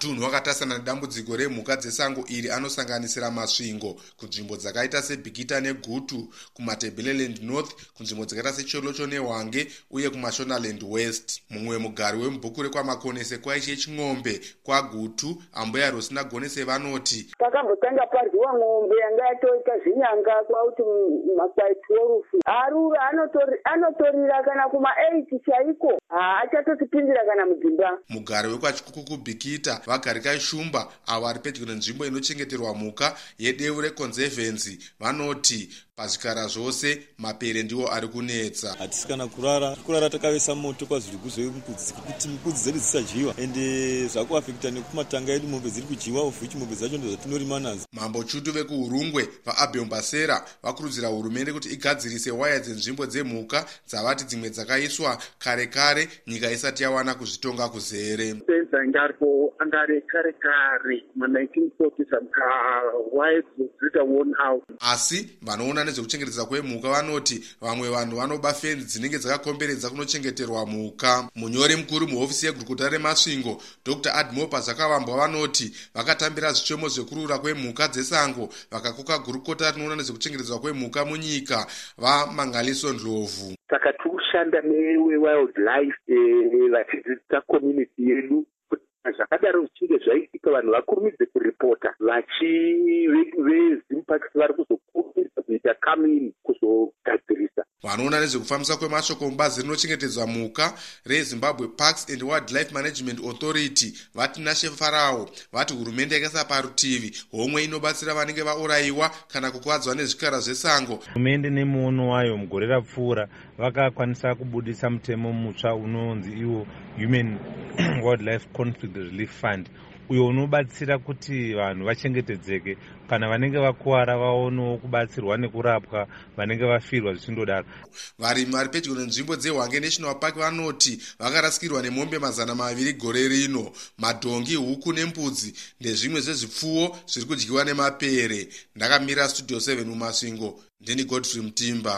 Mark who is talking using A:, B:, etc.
A: matunhu akatasana nedambudziko remhuka dzesango iri anosanganisira masvingo kunzvimbo dzakaita sebhikita negutu kumatebeleland north kunzvimbo dzakaita secholocho nehwange uye kumashonaland west. Mumwe mugari wemubhuku rekwamakonese kwaiche ching'ombe kwagutu ambuya rosina gonese vanoti
B: pakambotanga paryiwa ng'ombe yanga yatoita zvinyanga kwauti makwai 12 arura anotorira kana kuma8 chaiko? Haachatotipindira kana mudzimba.
A: Mugari wekwachikuku kubhikita vagarikai shumba avo vari pedyo nenzvimbo inochengeterwa mhuka yedeu reconservancy. Vanoti pazvikara zvose mapere ndiwo ari kunetsa.
C: Hatisi kana kurara. Kurara takavesa moto kwazviri kuzvembudzi kuti mbudzi dzedu dzisadyiwa ende zvakuafekta nekumatanga edu mombe dziri kudyiwa ovhuchi mombe dzacho ndozvatinorima nadzo.
A: Mambo chutu vekuurungwe vaabimbasera vakurudzira hurumende kuti igadzirise waya dzenzvimbo dzemhuka dzavati dzimwe dzakaiswa kare kare nyika isati yawana kuzvitonga kuzere.
D: Anga aripo anga kare kare ma1940 saka waya dzinoita worn out?
A: Asi vanoona nezvekuchengetedza kwemhuka vanoti vamwe vanhu vanoba fenzi dzinenge dzakakomberedza kunochengeterwa mhuka. Munyori mukuru muhofisi yegurukuta remasvingo dr admopa zvakavambwa vanoti vakatambira zvichemo zvekurura kwemhuka dzesango vakakoka gurukota rinoona nezvekuchengetedzwa kwemhuka munyika vamangaliso ndlovu.
D: Saka tikushanda newewildlife eh, vachidzidzisa community yedu zvakadaro zvichinge zvaitika vanhu vakurumidze kuripota vachi vezimpakisi vari kuzokurumidza kuita kamini
A: vanoona nezvekufambisa kwemashoko mubazi rinochengetedzwa mhuka rezimbabwe parks and wildlife management authority. Vati nashefarao vati hurumende yakaisa parutivi homwe inobatsira vanenge vaurayiwa kana kukuvadzwa nezvikara zvesango.
E: Hurumende nemuono wayo mugore rapfuura vakakwanisa kubudisa mutemo mutsva unonzi iwo human wildlife conflict relief fund uyo unobatsira kuti vanhu vachengetedzeke. Kana vanenge vakuwara vaonewo kubatsirwa nekurapwa vanenge vafirwa zvichindodaro.
A: Varimi vari pedyo nenzvimbo dzehwange national park vanoti vakarasikirwa nemombe mazana maviri gore rino madhongi huku nembudzi ndezvimwe zvezvipfuwo zviri kudyiwa nemapere. Ndakamira studio 7 mumasvingo ndini godfrey mutimba